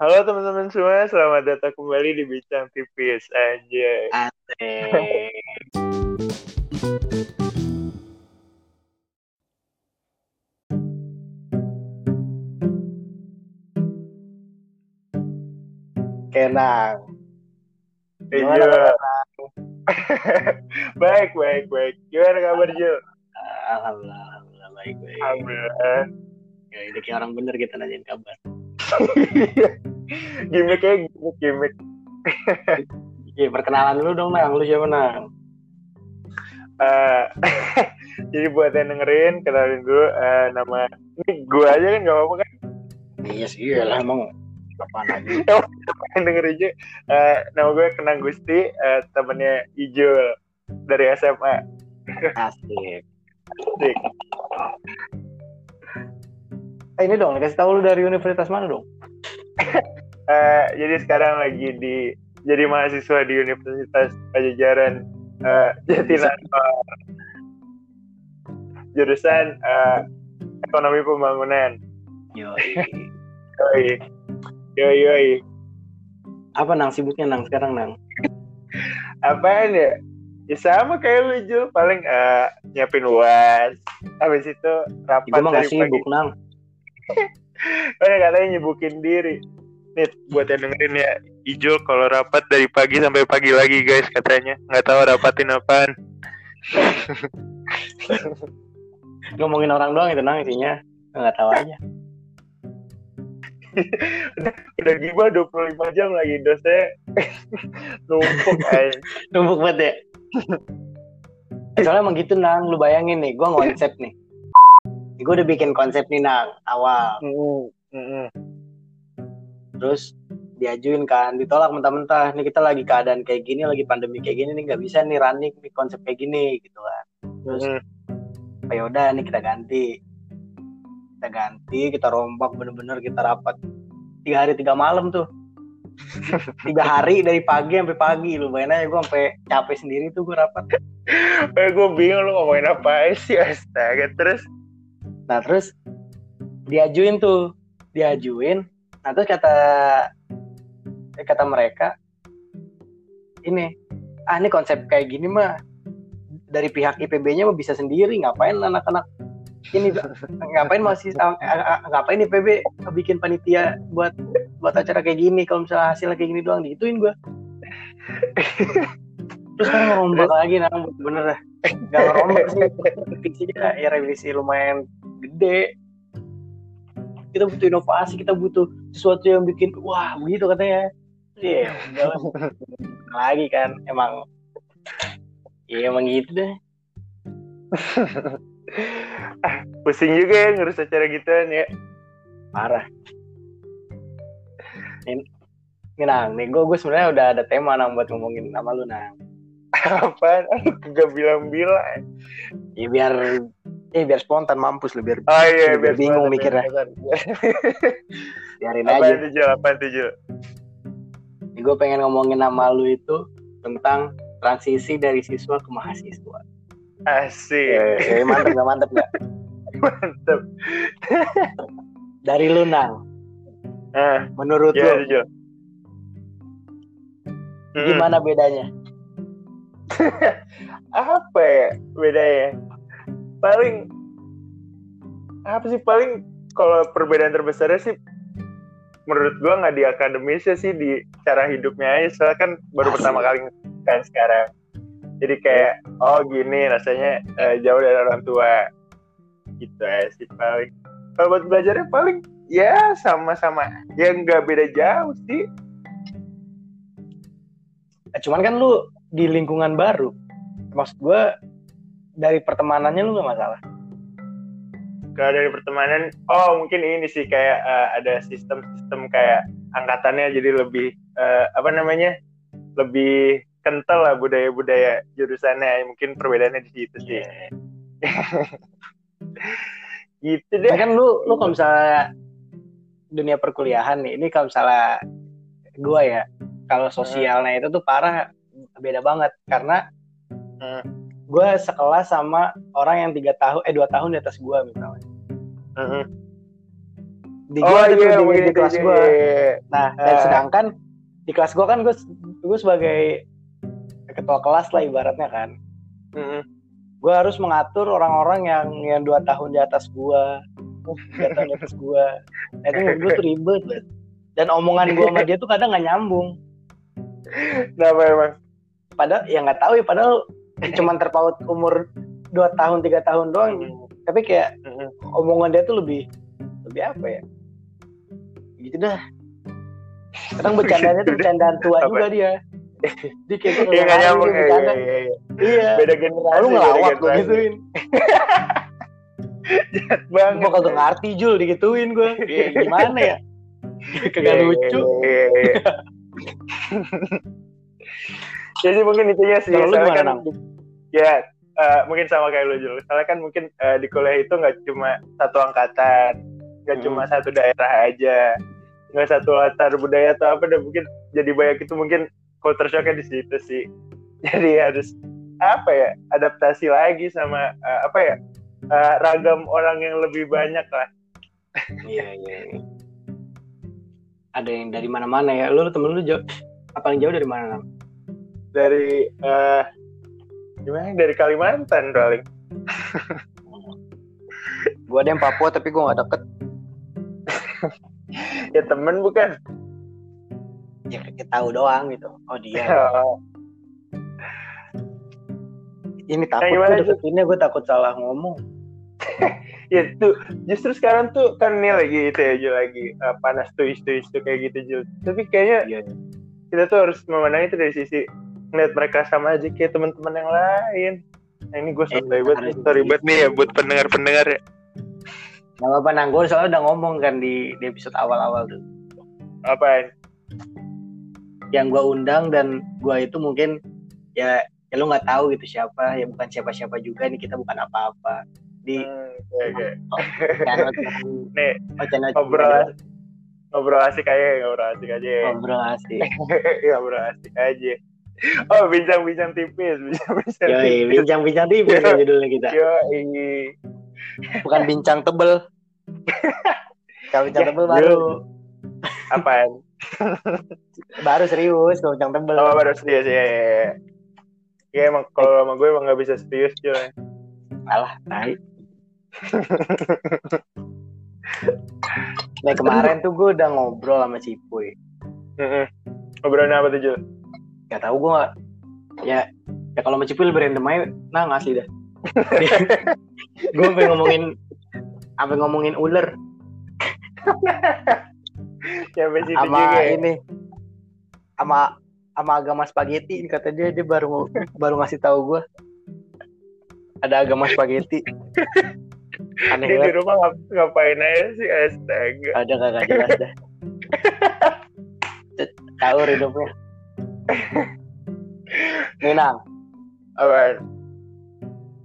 Halo teman-teman semua, selamat datang kembali di Bincang Tipis Anjay. Asik. Kenang. Gimana kabar? baik, baik, baik. Gimana kabar Jul? Alhamdulillah, alhamdulillah baik baik. Alhamdulillah. Ya, ini kayak orang bener kita nanyain kabar. gimmicknya gimmick, gimmick. Ya, perkenalan dulu dong, Nang. Lu siapa, Nang? Eh, jadi buat yang dengerin, kenalin dulu eh, nama ini gue aja kan gak apa-apa kan Iya sih, lah emang apaan lagi. yang dengerin aja. Eh, nama gue Kenang Gusti, eh, temennya Ijul dari SMA. Asik. Asik. Eh, ini dong, kasih tahu lu dari universitas mana dong? Eh, jadi sekarang lagi di jadi mahasiswa di Universitas Pajajaran eh, Jatinangor. Jurusan eh, Ekonomi Pembangunan. Yo. Yoi. Yoi, yoi. Apa Nang sibuknya Nang sekarang Nang? Apaan ya? Ya sama kayak lu Jul. Paling eh, nyiapin uas. Habis itu rapat Gue mah gak sibuk. Nang. Kan katanya nyibukin diri. Nih, buat yang dengerin ya, Ijul kalau rapat dari pagi sampai pagi lagi guys katanya. Nggak tahu rapatin apaan. Ngomongin orang doang itu Nang isinya. Nggak tahu aja. Udah gimana 25 jam lagi dosnya numpuk aja. Numpuk banget ya. Eh, Soalnya emang gitu Nang, lu bayangin nih, gue konsep nih. Gue udah bikin konsep nih Nang, awal. Mm, mm, mm. Terus diajuin kan, ditolak mentah-mentah. Nih kita lagi keadaan kayak gini, lagi pandemi kayak gini nih nggak bisa nih running nih konsep kayak gini gitu kan. Terus Mm. oh, ya udah nih kita ganti. Kita ganti, kita rombak bener-bener kita rapat tiga hari tiga malam tuh. tiga hari dari pagi sampai pagi lu bayangin aja gue sampai capek sendiri tuh gue rapat Eh, gue bingung lu ngomongin apa sih astaga terus Nah terus diajuin tuh, diajuin. Nah terus kata eh, kata mereka ini, ah ini konsep kayak gini mah dari pihak IPB-nya mah bisa sendiri, ngapain anak-anak ini ngapain masih ah, ah, ngapain IPB bikin panitia buat buat acara kayak gini kalau misalnya hasilnya kayak gini doang digituin gua. Terus kan ngerombak lagi nah bener dah. Nggak ngerombak sih. Revisinya ya revisi lumayan gede. Kita butuh inovasi kita butuh sesuatu yang bikin wah begitu katanya. Iya lah. lagi kan emang. Iya emang gitu deh. Pusing juga ya ngurus acara gituan ya. Parah. Ini ini nang nih gue gue sebenarnya udah ada tema nang buat ngomongin sama lu nang. Apaan? Aku gak bilang-bilang. Ya biar eh biar spontan mampus lu biar oh iya Biar bingung spontan, mikirnya. biar biarin apa aja itu Jul apa itu Jul gue pengen ngomongin sama lu itu tentang transisi dari siswa ke mahasiswa. Asik. Eh, eh, mantep gak mantep gak mantep. Dari lu nang. Ah menurut ya lu? Jul Hmm, gimana bedanya? Apa ya bedanya paling apa sih? Paling kalau perbedaan terbesarnya sih menurut gua nggak di akademisnya sih di cara hidupnya aja. Soalnya kan baru Asik. pertama kali kan sekarang. Jadi kayak oh gini rasanya eh, jauh dari orang tua. Gitu aja sih paling. Kalau buat belajarnya paling ya sama-sama. Ya nggak beda jauh sih. Eh, cuman kan lu di lingkungan baru. Maksud gue dari pertemanannya lu gak masalah? Kalau dari pertemanan oh mungkin ini sih kayak eh, ada sistem-sistem kayak angkatannya jadi lebih eh, apa namanya lebih kental lah budaya-budaya jurusannya. Mungkin perbedaannya di situ sih. Gitu deh. Nah, kan lu lu kalau misalnya dunia perkuliahan nih ini kalau misalnya gue ya kalau sosialnya itu tuh parah beda banget. Karena Hmm. Gue sekelas sama orang yang tiga tahun eh dua tahun di atas gue misalnya Mhm. di gua ada tuh di, mungkin di itu kelas aja, gua iya. nah dan Ah. sedangkan di kelas gua kan gue gue sebagai ketua kelas lah ibaratnya kan Mm-mm. gue harus mengatur orang-orang yang yang dua tahun di atas gua dua tahun di atas gua nah, itu menurut gue tuh ribet banget dan omongan gua sama dia tuh kadang nggak nyambung Kenapa emang? padahal ya nggak tahu ya padahal cuman terpaut umur dua tahun tiga tahun doang. Tapi kayak omongan dia tuh lebih lebih apa ya? Gitu dah. Kadang bercandanya tuh bercandaan tua Apa? juga dia. Dia kayak gue Iya nyambung ya, iya, iya, iya. iya. Beda generasi. lu ngelawak gue gituin. Banget. gue kagak ngerti Jul digituin gue ya, gimana ya? Kagak Iya, lucu. iya, iya, iya. Jadi mungkin intinya sih, Kalau lu gimana, kan? Ya eh, mungkin sama kayak lu Jul. Soalnya kan mungkin eh, di kuliah itu nggak cuma satu angkatan, nggak Hmm. cuma satu daerah aja, nggak satu latar budaya atau apa, dan mungkin jadi banyak itu mungkin culture shocknya di situ sih. Jadi harus apa ya adaptasi lagi sama eh, apa ya eh, ragam orang yang lebih banyak lah. iya iya iya. ada yang dari mana-mana ya lu, temen lu jauh apa yang jauh dari mana? Dari eh gimana? Dari Kalimantan paling. gue ada yang Papua tapi gue gak deket Ya temen bukan? ya kayak tahu doang gitu oh dia ini takut Nah, tuh deketinnya gue takut salah ngomong ya tuh justru sekarang tuh kan ini lagi itu ya Jul lagi eh, panas tuh isu-isu kayak gitu Jul tapi kayaknya Iya. kita tuh harus memandang itu dari sisi ngeliat mereka sama aja kayak teman-teman yang lain. Nah ini gue Eh, sorry banget sorry banget nih ya buat pendengar-pendengar ya. Gak apa-apa gue soalnya udah ngomong kan di, di episode awal-awal tuh. Apa yang gue undang dan gue itu mungkin ya ya lu nggak tahu gitu siapa. Ya bukan siapa-siapa juga nih. Kita bukan apa-apa. Di hmm, nih ngobrol ngobrol asik aja ngobrol asik aja ngobrol asik. Ngobrol asik aja oh bincang-bincang tipis bincang-bincang Yoi, tipis. bincang-bincang tipis kan judulnya kita. Yo bukan bincang tebel. Kalau bincang Ya, tebel baru. apaan? Baru serius kalau bincang tebel. Oh baru serius ya, ya, ya. Ya emang kalau sama gue emang gak bisa serius cuy. alah tai. Nah kemarin tuh gue udah ngobrol sama si Puy. Heeh. Ngobrolin apa tuh Jul? Gak tau gue gak Ya Ya kalau lebih random aja Nah ngasih dah. Gue sampe ngomongin sampai ngomongin ular. Situ sama juga ya. ini. Sama sama agama spaghetti kata dia dia baru baru ngasih tahu gue ada agama spaghetti. Aneh Dia di rumah ngap- ngapain aja sih? Astaga. ada kagak jelas dah. Tahu hidupnya nih nang Apaan?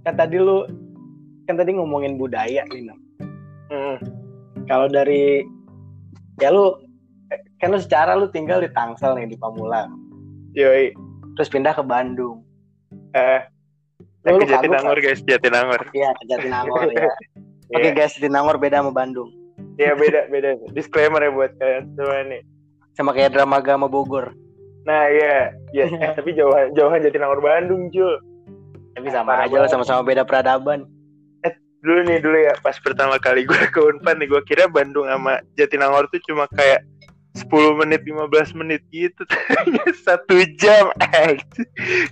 kan tadi lu kan tadi ngomongin budaya nih nang Hmm. kalau dari ya lu kan lu secara lu tinggal di Tangsel nih di Pamulang Yoi. terus pindah ke Bandung Eh, Lu- lu ke Jatinangor guys, Jatinangor. Iya, ke Jatinangor ya. Oke Iya. guys, Jatinangor beda sama Bandung. Iya beda beda. Disclaimer ya buat kalian semua nih. Sama kayak drama sama Bogor. Nah iya, yes. Eh, tapi jauhan jauhan Jatinangor Bandung Jul. Tapi sama Parah aja lah sama-sama beda peradaban. Dulu nih dulu ya pas pertama kali gue ke Unpad nih gue kira Bandung sama Jatinangor tuh cuma kayak 10 menit 15 menit gitu satu jam aja.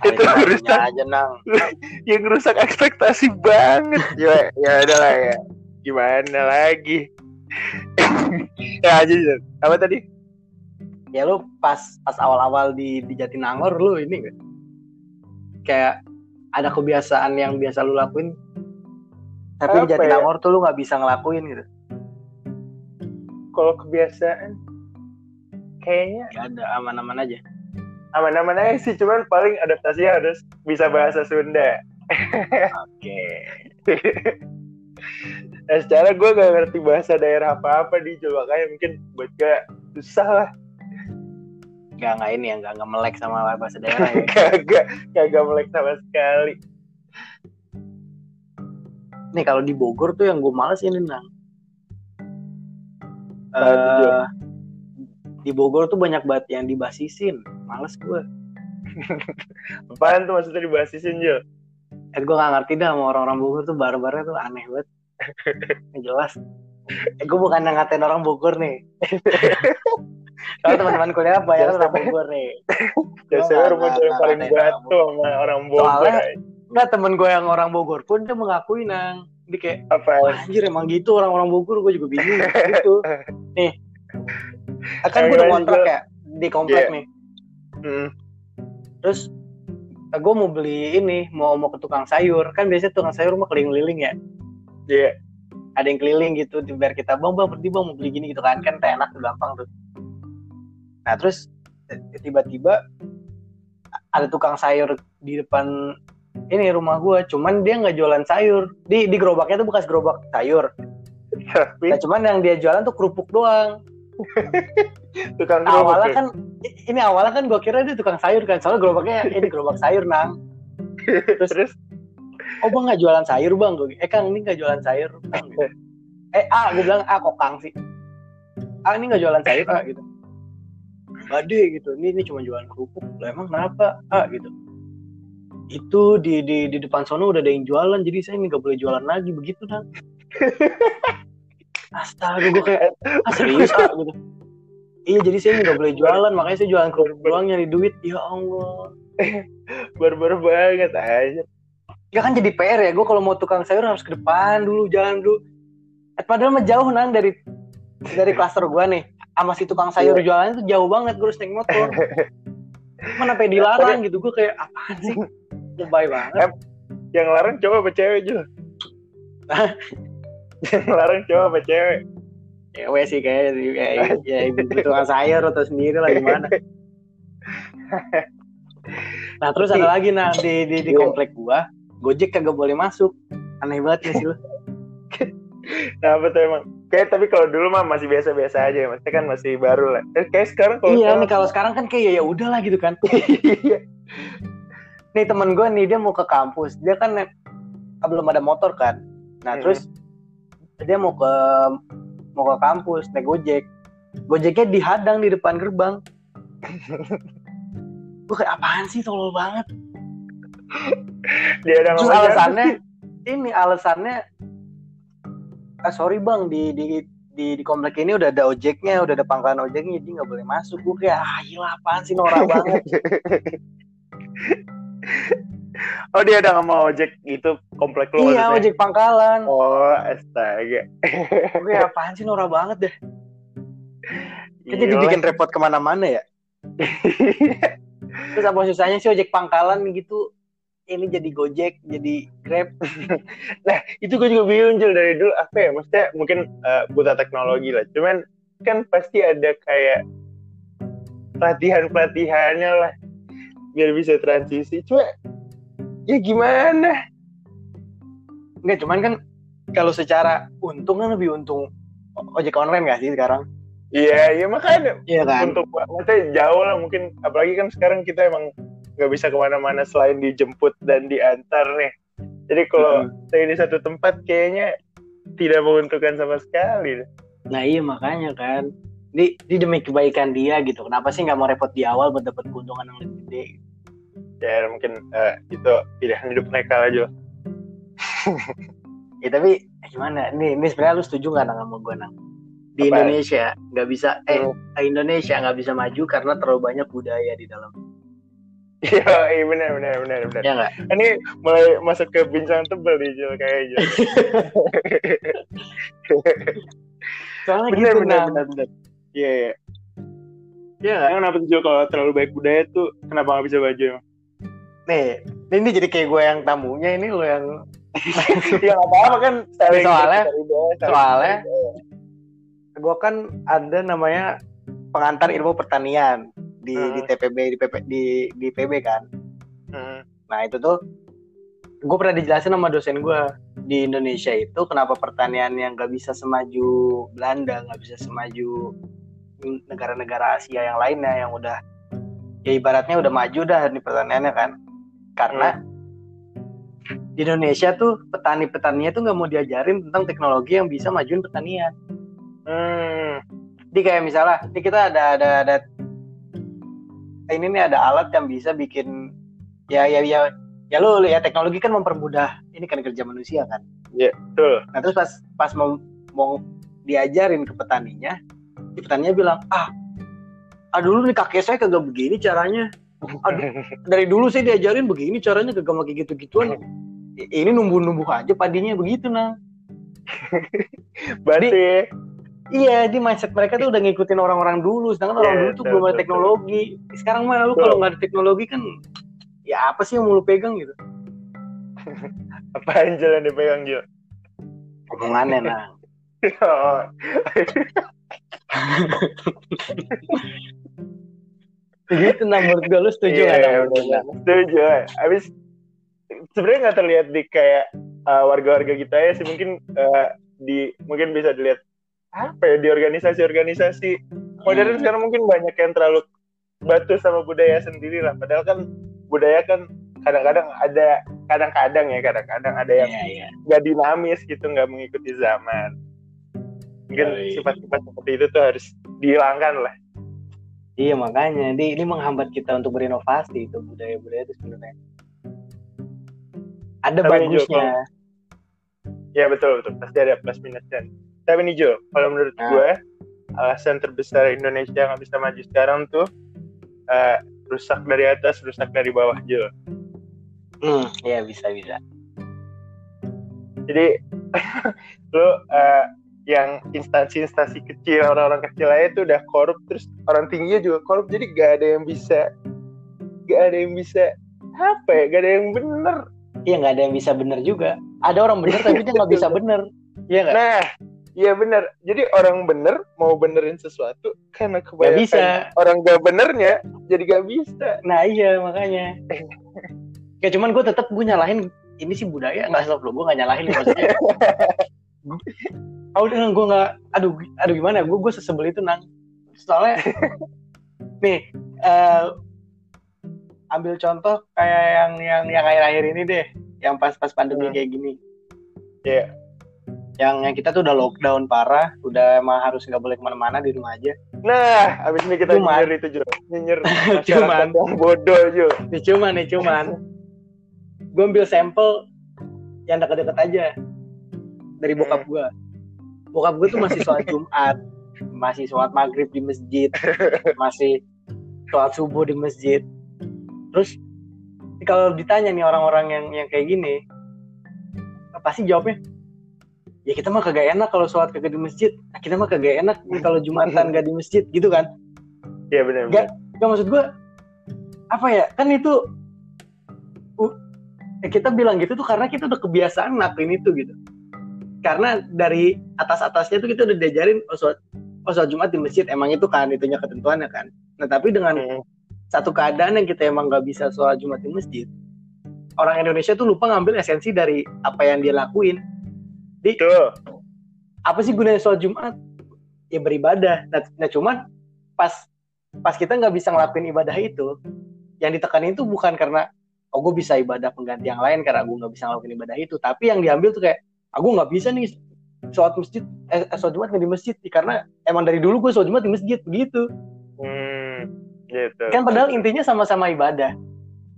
itu rusak aja nang. yang rusak ekspektasi banget ya ya udahlah ya gimana lagi ya aja apa tadi Ya lu pas pas awal-awal di di Jatinangor lu ini gak? Kayak ada kebiasaan yang biasa lu lakuin tapi di ya? Jatinangor tuh lu nggak bisa ngelakuin gitu. kalau kebiasaan kayaknya Gak ada aman-aman aja. aman-aman aja sih cuman paling adaptasinya harus bisa bahasa Sunda Oke. nah secara gue gak ngerti bahasa daerah apa-apa di Jul makanya mungkin buat gue susah lah Gak nggak ini ya nggak nggak melek sama bahasa daerah ya. kagak kagak melek sama sekali. Nih kalau di Bogor tuh yang gue males ini nang. eh di Bogor tuh banyak banget yang dibasisin. Males gue Apaan tuh maksudnya dibasisin Jo? eh gue gak ngerti dah sama orang-orang Bogor tuh barbarnya tuh aneh banget. Nggak jelas. Eh gue bukan yang ngatain orang Bogor nih kalau teman-teman kuliah banyak orang Bogor nih Biasanya rumah yang paling batu sama orang Bogor. Soalnya- ay. Nggak temen gue yang orang Bogor pun dia mengakui nang dia kayak Apa? Anjir emang gitu orang-orang Bogor gue juga bingung gitu nih kan Yang gue udah kontrak ya di komplek Iya. nih Hmm. terus gue mau beli ini mau mau ke tukang sayur kan biasanya tukang sayur mah keliling-keliling ya Iya. ada yang keliling gitu biar kita bang bang pergi bang mau beli gini gitu kan kan enak gampang tuh nah terus eh, tiba-tiba ada tukang sayur di depan ini rumah gue cuman dia nggak jualan sayur. Di di gerobaknya tuh bekas gerobak sayur. Tapi? Nah cuman yang dia jualan tuh kerupuk doang. Tukang Nah, gerobak awalnya tuh. kan ini awalnya kan gue kira dia tukang sayur kan soalnya gerobaknya ini gerobak sayur nang. Terus Terus? Oh bang nggak jualan sayur bang? Gue eh kang ini nggak jualan sayur. Bang. eh ah gue bilang ah kok kang sih? Ah ini nggak jualan sayur ah gitu Gade gitu. Ini ini cuma jualan kerupuk. Lah emang kenapa ah gitu? Itu di di di depan sono udah ada yang jualan jadi saya ini nggak boleh jualan lagi. Begitu nang. Astaga gue kayak ah serius ah gitu. Iya jadi saya nggak boleh jualan. Makanya saya jualan kerupuk doang nyari duit. Ya allah. Barbar banget aja. ya kan jadi PR ya. Gue kalau mau tukang sayur harus ke depan dulu jalan dulu. Eh, padahal mah jauh nang dari dari klaster gue nih sama si tukang sayur jualannya tuh jauh banget gue harus naik motor mana sampai dilarang gitu gue kayak apaan sih lebay banget Yang larang cowok apa cewek juga? Yang larang cowok apa cewek? cewek sih kayak kayak ya ibu tukang sayur atau sendiri lah gimana nah terus ada lagi nah di di, di Iya. komplek gua gojek kagak boleh masuk aneh banget ya sih lo Nah, apa tuh emang? Kayak tapi kalau dulu mah masih biasa-biasa aja, maksudnya kan masih baru lah. Eh, kayak sekarang kalau iya sekarang- nih kalau sekarang kan kayak ya udah lah gitu kan. Iya. nih temen gue nih dia mau ke kampus. Dia kan belum ada motor kan. Nah Hmm. terus dia mau ke mau ke kampus naik gojek. Gojeknya dihadang di depan gerbang. Gue kayak apaan sih tolol banget? Dia ada terus alasannya ini alasannya ah sorry bang di di di, di komplek ini udah ada ojeknya udah ada pangkalan ojeknya jadi nggak boleh masuk gue kayak ah gila apaan sih norak banget Oh dia ada sama ojek gitu komplek lu iya maksudnya? ojek pangkalan Oh astaga. gue kayak apaan sih norak banget deh Kan jadi bikin repot ke mana-mana ya. Terus apa susahnya sih ojek pangkalan gitu? Ini jadi Gojek, jadi Grab. itu gue juga bingung Jul, dari dulu. Apa ya? Maksudnya mungkin eh, buta teknologi lah. Cuman kan pasti ada kayak pelatihan pelatihannya lah biar bisa transisi. Cuma ya gimana? Enggak, cuman kan kalau secara untung kan lebih untung ojek online gak sih sekarang? iya iya makanya Iya untuk maksudnya jauh lah mungkin. Apalagi kan sekarang kita emang nggak bisa ke mana-mana selain dijemput dan diantar nih jadi kalau stay di satu tempat kayaknya tidak menguntungkan sama sekali Nah iya makanya kan. Ini, ini demi kebaikan dia gitu. Kenapa sih nggak mau repot di awal buat dapat keuntungan yang lebih gede? ya mungkin eh, itu pilihan hidup mereka aja Ya tapi eh, gimana? Ini ini sebenarnya lu setuju nggak nang sama gue nang? Di Apa? Indonesia nggak bisa eh Hmm. Indonesia nggak bisa maju karena terlalu banyak budaya di dalam. Iya iya benar benar benar benar. Ya ini mulai masuk ke bincang tebel nih Jul kayaknya Soalnya benar gitu benar benar benar. Iya iya. Iya? Emang kenapa tuh Jul kalau terlalu baik budaya tuh kenapa nggak bisa baju emang Nih, ini jadi kayak gue yang tamunya ini lo yang ya nggak apa-apa kan Soalnya- soalnya- bertukar gue kan ada namanya pengantar ilmu pertanian di Hmm. di TPB di PP di di PB kan. Hmm. Nah itu tuh gue pernah dijelasin sama dosen gue di Indonesia itu kenapa pertanian yang gak bisa semaju Belanda, nggak bisa semaju negara-negara Asia yang lainnya yang udah ya ibaratnya udah maju dah di pertaniannya kan. Karena di Indonesia tuh petani-petaninya tuh nggak mau diajarin tentang teknologi yang bisa majuin pertanian. Hmm. Jadi kayak misalnya, ini kita ada ada ada ini nih ada alat yang bisa bikin ya ya ya ya lo ya teknologi kan mempermudah ini kan kerja manusia kan. Iya, betul. Nah terus pas pas mau mau diajarin ke petaninya, si petaninya bilang ah, ah dulu nih kakek saya kagak begini caranya. Aduh, dari dulu saya diajarin begini caranya kagak pakai gitu-gituan. Ini numbuh-numbuh aja padinya begitu nah. Berarti Iya, di mindset mereka tuh udah ngikutin orang-orang dulu. Sedangkan orang Iya, dulu tuh belum ada teknologi. Sekarang mah lu kalau nggak ada teknologi kan, ya apa sih yang mau lu pegang gitu? apaan jalan dipegang Jo? Omongannya nah. Oh, gitu nah menurut gue lu setuju? Iya, Nah, bener, bener. Setuju. Abis sebenarnya nggak terlihat di kayak uh, warga-warga kita ya sih mungkin uh, di mungkin bisa dilihat apa ya di organisasi-organisasi modern Hmm. sekarang mungkin banyak yang terlalu batu sama budaya sendiri lah. Padahal kan budaya kan kadang-kadang ada kadang-kadang ya kadang-kadang ada yang iya. nggak dinamis gitu nggak mengikuti zaman. Mungkin sifat-sifat seperti itu tuh harus dihilangkan lah. Iya makanya, di, ini menghambat kita untuk berinovasi itu budaya-budaya itu sebenarnya. Ada Tapi bagusnya. Ya betul betul pasti ada plus minusnya. Tapi nih Jo, kalau menurut Nah. gue alasan terbesar Indonesia nggak bisa maju sekarang tuh eh, rusak dari atas, rusak dari bawah Jo. Hmm, iya bisa bisa. Jadi lu eh, yang instansi-instansi kecil orang-orang kecil aja tuh udah korup terus orang tingginya juga korup jadi gak ada yang bisa gak ada yang bisa apa ya gak ada yang bener Iya nggak ada yang bisa bener juga. Ada orang bener tapi dia nggak bisa bener. Iya nggak? nah iya bener jadi orang bener mau benerin sesuatu karena kebanyakan bisa. orang gak benernya jadi gak bisa Nah iya makanya. Kayak cuman gue tetap gue nyalahin ini sih budaya nggak stop lo gue nggak nyalahin maksudnya. Oh udah gue nggak, aduh aduh gimana? Gue gue sesebel itu nang. Soalnya nih eh, ambil contoh kayak yang yang yang akhir-akhir ini deh, yang pas-pas pandemi Hmm. kayak gini. Iya. Yang yang kita tuh udah lockdown parah, udah emang harus nggak boleh ke mana-mana di rumah aja. nah abis ini kita Cuman- nyinyir itu Jo. Nyinyir Cuman- yang bodoh Jo. Nih cuman nih cuman, gue ambil sampel yang deket-deket aja dari bokap gue. Bokap gue tuh masih sholat Jumat, masih sholat maghrib di masjid, masih sholat subuh di masjid. Terus kalau ditanya nih orang-orang yang yang kayak gini, pasti jawabnya, ya kita mah kagak enak kalau sholat kagak di masjid. Nah, kita mah kagak enak nih kalau jumatan gak di masjid, gitu kan? iya bener Nggak. Gak maksud gue apa ya kan itu uh, ya kita bilang gitu tuh karena kita udah kebiasaan ngelakuin itu gitu karena dari atas atasnya tuh kita udah diajarin oh sholat, oh sholat jumat di masjid emang itu kan itunya ketentuannya kan nah tapi dengan Hmm. satu keadaan yang kita emang nggak bisa sholat jumat di masjid orang Indonesia tuh lupa ngambil esensi dari apa yang dia lakuin Tuh. apa sih gunanya sholat Jumat? Ya beribadah. Nah, nah cuman pas pas kita nggak bisa ngelakuin ibadah itu, yang ditekanin itu bukan karena oh gue bisa ibadah pengganti yang lain karena gue nggak bisa ngelakuin ibadah itu, tapi yang diambil tuh kayak aku nggak bisa nih sholat masjid, eh, sholat Jumat nggak di masjid karena emang dari dulu gue sholat Jumat di masjid begitu. Hmm, gitu. Kan padahal intinya sama-sama ibadah.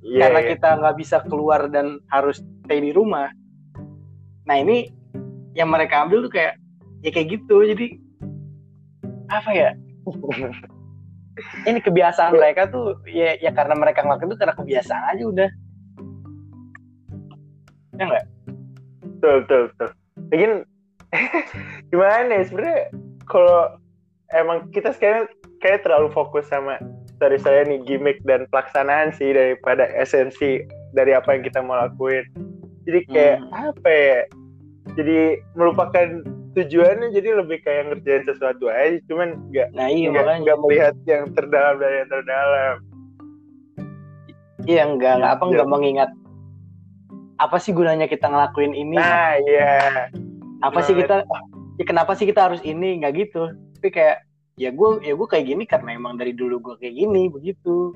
Iya, karena iya. kita nggak bisa keluar dan harus stay di rumah. Nah ini yang mereka ambil tuh kayak ya kayak gitu. Jadi apa ya? Ini kebiasaan mereka tuh ya ya karena mereka ngelakuin itu karena kebiasaan aja udah. Ya enggak? betul betul betul. Mungkin gimana ya sebenarnya kalau emang kita sekarang kayak terlalu fokus sama dari saya nih gimmick dan pelaksanaan sih daripada esensi dari apa yang kita mau lakuin. Jadi kayak Hmm. apa ya? Jadi melupakan tujuannya jadi lebih kayak ngerjain sesuatu aja cuman nggak Nah iya nggak nggak melihat yang terdalam dari yang terdalam. Iya enggak enggak apa Iya. enggak mengingat apa sih gunanya kita ngelakuin ini? Nah iya apa sih kita ya kenapa sih kita harus ini nggak gitu tapi kayak ya gue ya gue kayak gini karena emang dari dulu gue kayak gini begitu.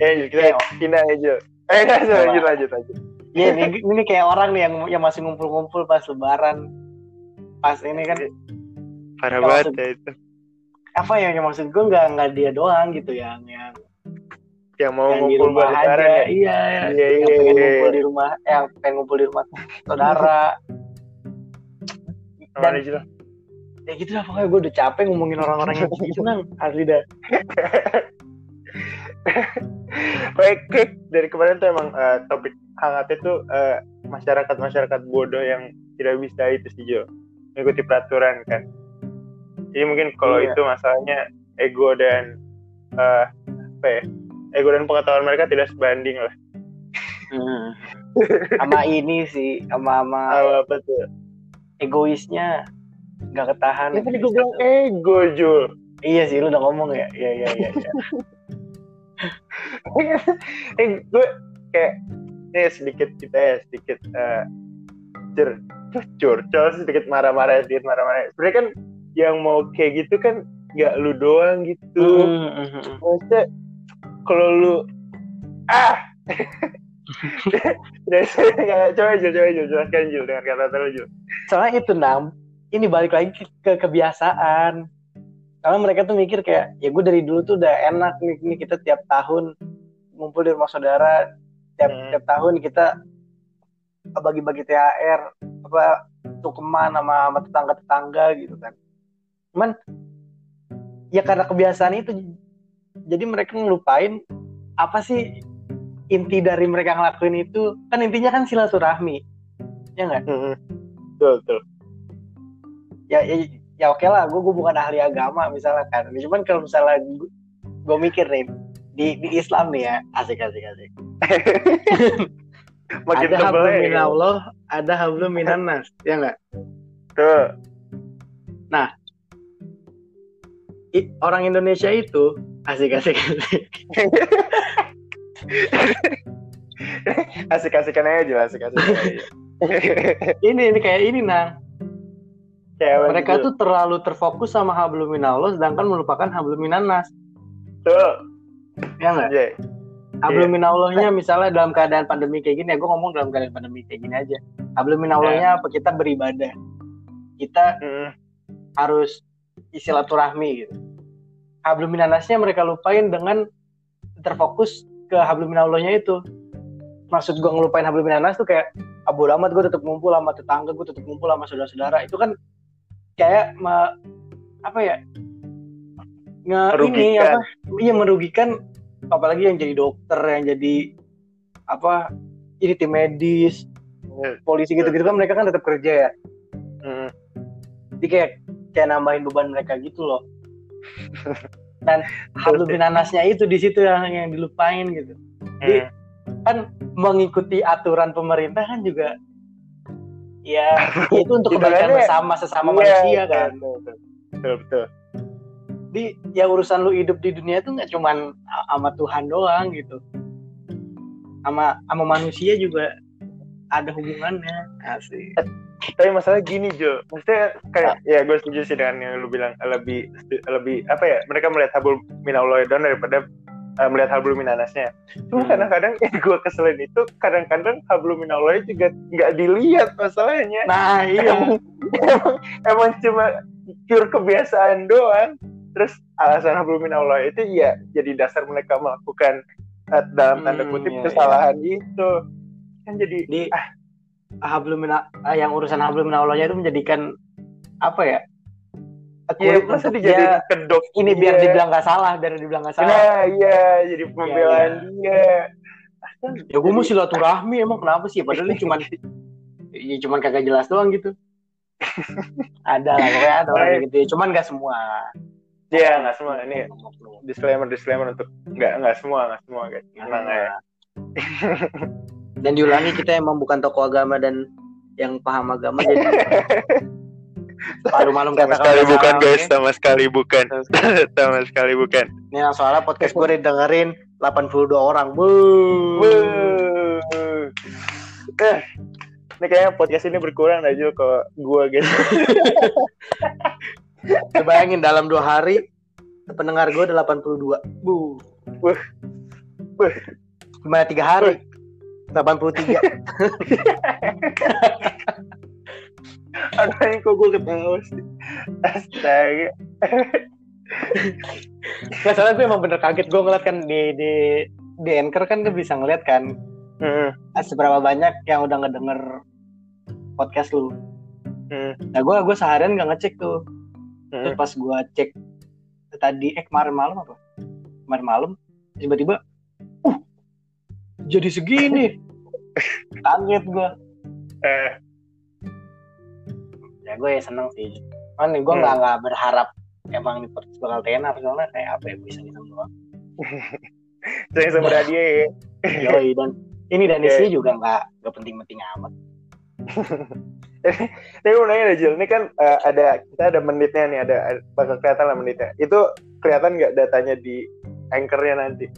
Eh, kita Kayak- pindah aja. Eh, Apa? lanjut, lanjut, lanjut. ya ini, ini kayak orang nih yang yang masih ngumpul-ngumpul pas lebaran pas ini kan parah Ya, banget maksud- ya itu apa ya yang maksud gue nggak nggak dia doang gitu yang yang yang mau yang ngumpul buat lebaran ya iya Iya, yang iya, pengen iya, ngumpul iya. di rumah eh, yang pengen ngumpul di rumah saudara aja lah. ya gitu lah pokoknya gue udah capek ngomongin orang-orang yang gitu nang asli dah Baik. Dari kemarin tuh emang eh, topik hangatnya tuh eh, masyarakat-masyarakat bodoh yang tidak bisa itu sih Jo. Mengikuti peraturan kan. Jadi mungkin kalau Iya. itu masalahnya ego dan eh, apa ya ego dan pengetahuan mereka tidak sebanding lah. Hmm. sama ini sih sama sama apa, apa tuh? egoisnya nggak ketahan. Ini tadi gue bilang ego Jul iya sih lu udah ngomong ya? Iya iya iya iya. eh gue kayak ini sedikit kita ya sedikit eh cur cur cur sedikit marah-marah sedikit marah-marah sebenarnya kan yang mau kayak gitu kan nggak lu doang gitu Hmm, hmm, hmm. maksudnya kalau lu ah Udah, saya- coba Jul, coba Jul, jelaskan Jul dengan kata-kata lu Jul. soalnya itu nam ini balik lagi ke, ke kebiasaan karena mereka tuh mikir kayak ya gue dari dulu tuh udah enak nih, nih kita tiap tahun ngumpul di rumah saudara tiap Hmm. tiap tahun kita bagi-bagi THR apa tukeman sama sama tetangga-tetangga gitu kan. Cuman ya karena kebiasaan itu jadi mereka ngelupain apa sih inti dari mereka ngelakuin itu. Kan intinya kan silaturahmi ya nggak? Hmm, Betul, betul. ya ya, ya oke lah gue gue bukan ahli agama misalnya kan. Cuman kalau misalnya gue mikir nih di di Islam nih ya asik asik asik Makin ada hablum ya. minallah ada hablum minannas ya nggak Tuh. I- orang Indonesia itu asik asik asik Asik-asikan aja Jul, asik-asikan aja. ini ini kayak ini nah apa mereka Jul? tuh terlalu terfokus sama hablum minallah sedangkan melupakan hablum minannas Tuh. Ya nggak Iya. hablum minallahnya misalnya dalam keadaan pandemi kayak gini ya gue ngomong dalam keadaan pandemi kayak gini aja hablum minallahnya apa kita beribadah kita Hmm. harus silaturahmi gitu. Hablum minanasnya mereka lupain dengan terfokus ke hablum minallahnya itu. Maksud gua ngelupain hablum minanas tuh kayak abu amat gue tetap ngumpul sama tetangga, gue tetap ngumpul sama saudara-saudara. Itu kan kayak me- apa ya? Nge ini Merugikan. apa? Iya merugikan apalagi yang jadi dokter, yang jadi apa? Ini tim medis, polisi gitu-gitu kan mereka kan tetap kerja ya. Hmm. jadi kayak kayak nambahin beban mereka gitu loh dan hablum minanasnya itu di situ yang yang dilupain gitu Jadi, Hmm. kan mengikuti aturan pemerintah kan juga ya itu untuk kebaikan bersama sesama Iya, manusia kan betul, betul. Di ya urusan lu hidup di dunia itu nggak cuman sama Tuhan doang gitu sama sama manusia juga ada hubungannya asik Tapi masalah gini Jo, maksudnya kayak ya gue setuju sih dengan yang lu bilang lebih lebih apa ya mereka melihat habul minallah down daripada eh, melihat hablum minanasnya. Cuma Hmm. kadang-kadang yang gue keselin itu kadang-kadang hablum minallah juga nggak dilihat masalahnya. nah iya emang, emang, emang cuma pure kebiasaan doang. Terus alasan hablum minallah itu ya jadi dasar mereka melakukan eh, dalam tanda Hmm, kutip iya, kesalahan itu. Kan jadi di hablum mina- ah, yang urusan hablum minallahnya itu menjadikan apa ya? Iya, masa dijadiin kedok ini biar dia. dibilang nggak salah biar dibilang nggak salah. Nah, iya, jadi pembelaan dia. ya gue mau silaturahmi emang kenapa sih? Padahal ini cuman ya cuman kagak jelas doang gitu. Ada lah pokoknya ada orang gitu ya. Cuman nggak semua Iya, nggak semua. Ini disclaimer disclaimer untuk nggak nggak semua nggak semua guys. Nah, Tenang ya. dan diulangi kita emang bukan tokoh agama dan yang paham agama jadi malu-malu Sama sekali bukan guys, sama sekali bukan, sama sekali bukan. ini yang soalnya podcast gue didengerin 82 orang Wuh. Wuh. Eh, ini kayaknya podcast ini berkurang aja kalau gua guys. Bayangin dalam dua hari pendengar gue ada 82 Bu. Wah. Wah. Gimana tiga hari? 83 Anaknya kok gue ketawa sih. Astaga. Nggak soalnya gue emang bener kaget gue ngeliat kan di di di anchor kan gue bisa ngeliat kan Hmm. ah, seberapa banyak yang udah ngedenger podcast lu. Hmm. Nah gue gue seharian nggak ngecek tuh. Terus Hmm. pas gue cek tadi eh kemarin malam apa? Kemarin malam tiba-tiba, uh jadi segini. Kaget gue. Eh, Ya gue ya seneng sih. Nih gue Hmm. nggak nggak berharap emang ini podcast bakal tenar soalnya kayak apa ya bisa bisa doang. saya sama dia ya. Yoi, dan ini dan isinya juga nggak nggak penting-penting amat. Tapi mau nanya Jil, ini kan eh, ada kita ada menitnya nih, ada, ada bakal kelihatan lah menitnya. Itu kelihatan nggak datanya di anchornya nanti?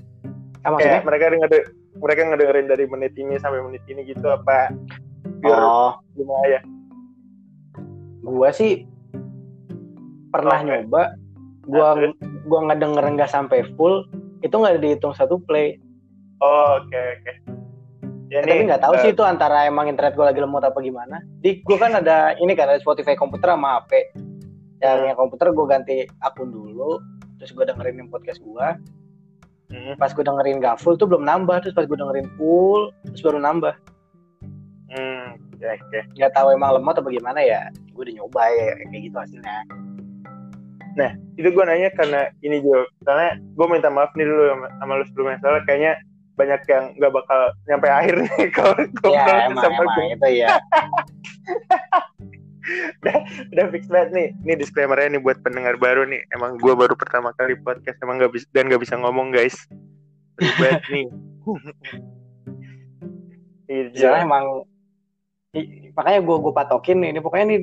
Ah, maksudnya? Kayak mereka denger, mereka ngedengerin dari menit ini sampai menit ini gitu apa? Biar Oh, gimana ya? gua sih pernah Oke. nyoba gua Nah, gua nggak denger nggak sampai full itu nggak dihitung satu play Oh, oke oke. Ya, Eh, tapi nggak tahu eh, sih itu antara emang internet gua lagi lemot apa gimana. Di gua kan ada ini kan ada Spotify komputer sama HP yang Hmm. yang komputer gua ganti akun dulu terus gua dengerin yang podcast gua. Hmm, pas gua dengerin nggak full tuh belum nambah terus pas gua dengerin full terus baru nambah. Hmm, oke. nggak tahu emang lemot apa gimana ya gua udah nyoba ya kayak gitu hasilnya. Itu gue nanya karena ini juga, karena gue minta maaf nih dulu sama, sama lu sebelumnya, soalnya kayaknya banyak yang nggak bakal nyampe akhir nih kalau ya emang sama emang gue. itu ya Udah fix banget nih, ini disclaimernya nih buat pendengar baru nih. Emang gue baru pertama kali podcast, emang nggak bisa dan nggak bisa ngomong guys. Ribet nih. Iya, Soalnya emang i- makanya gue gue patokin nih, ini pokoknya nih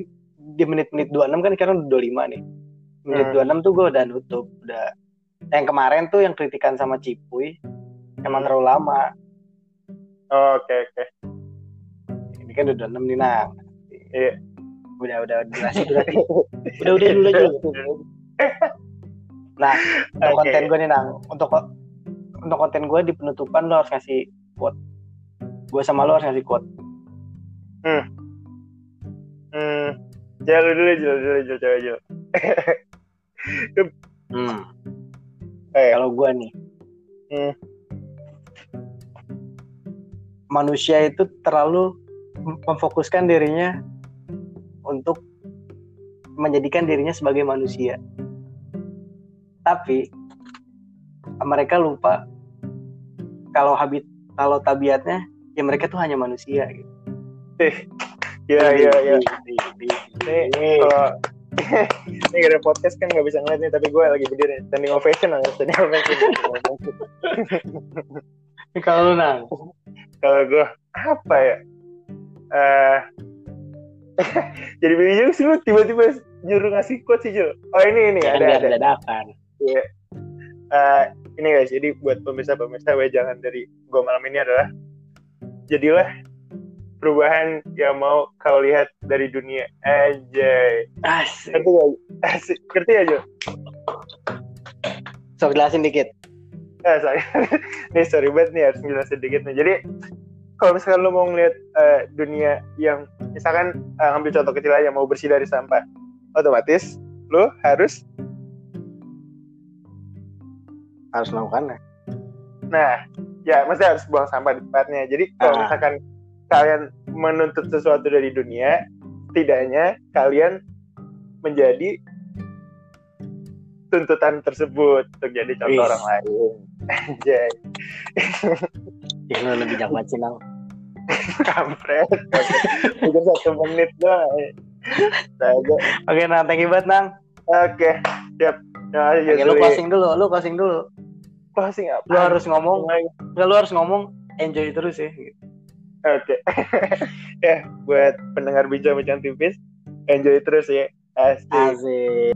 di menit-menit 26 kan sekarang udah 25 nih. Menit Hmm. 26 tuh gue udah nutup, udah yang kemarin tuh yang kritikan sama Cipuy emang Hmm. terlalu lama. Oh, Oke oke. Ini kan udah 26 nih nang. Iya. Udah udah durasi durasi. udah udah dulu aja. Nah, untuk Oke. konten gue nih nang, untuk untuk konten gue di penutupan lo harus ngasih quote. Gue sama lo harus ngasih quote. Hmm. Jalan dulu, jalan dulu, jalan dulu, jalan. Hmm. Eh. Kalau gue nih, Hmm. Manusia itu terlalu mem- memfokuskan dirinya untuk menjadikan dirinya sebagai manusia. Tapi mereka lupa kalau habit kalau tabiatnya ya mereka tuh hanya manusia gitu. Iya iya. Di- di- Ini kalau ini gak ada podcast kan nggak bisa ngeliat nih, tapi gue lagi berdiri standing ovation standing ovation. Kalau nang, kalau gue apa ya? Eh jadi bingung sih lu tiba-tiba nyuruh ngasih quote sih Jul. Oh ini ini ya kan ada biar ada. dadakan. Eh, ini guys, jadi buat pemirsa-pemirsa jangan dari gue malam ini adalah jadilah perubahan yang mau kau lihat dari dunia aja. Asik. Ngerti gak? Asik. Ngerti ya, Jul? So jelasin dikit. Eh, sorry. nih sorry banget nih harus jelasin sedikit nih. Jadi kalau misalkan lo mau ngeliat eh, dunia yang misalkan eh, ambil contoh kecil aja mau bersih dari sampah, otomatis lo harus Harus melakukannya. Nah, ya mesti harus buang sampah di tempatnya. Jadi kalau Ah. misalkan kalian menuntut sesuatu dari dunia, setidaknya kalian menjadi tuntutan tersebut untuk jadi contoh Wis. orang lain. Anjay, Ya lu lebih jago banget sih nang. kampret. Udah satu menit doang. Oke nang, thank you banget nang. Oke, siap. Nah, Oke, lu closing dulu, lu closing dulu. closing apa? Lu harus ngomong, nggak lu harus ngomong enjoy terus ya. Oke. ya, buat pendengar bincang-bincang tipis, enjoy terus ya. Asik. Asik.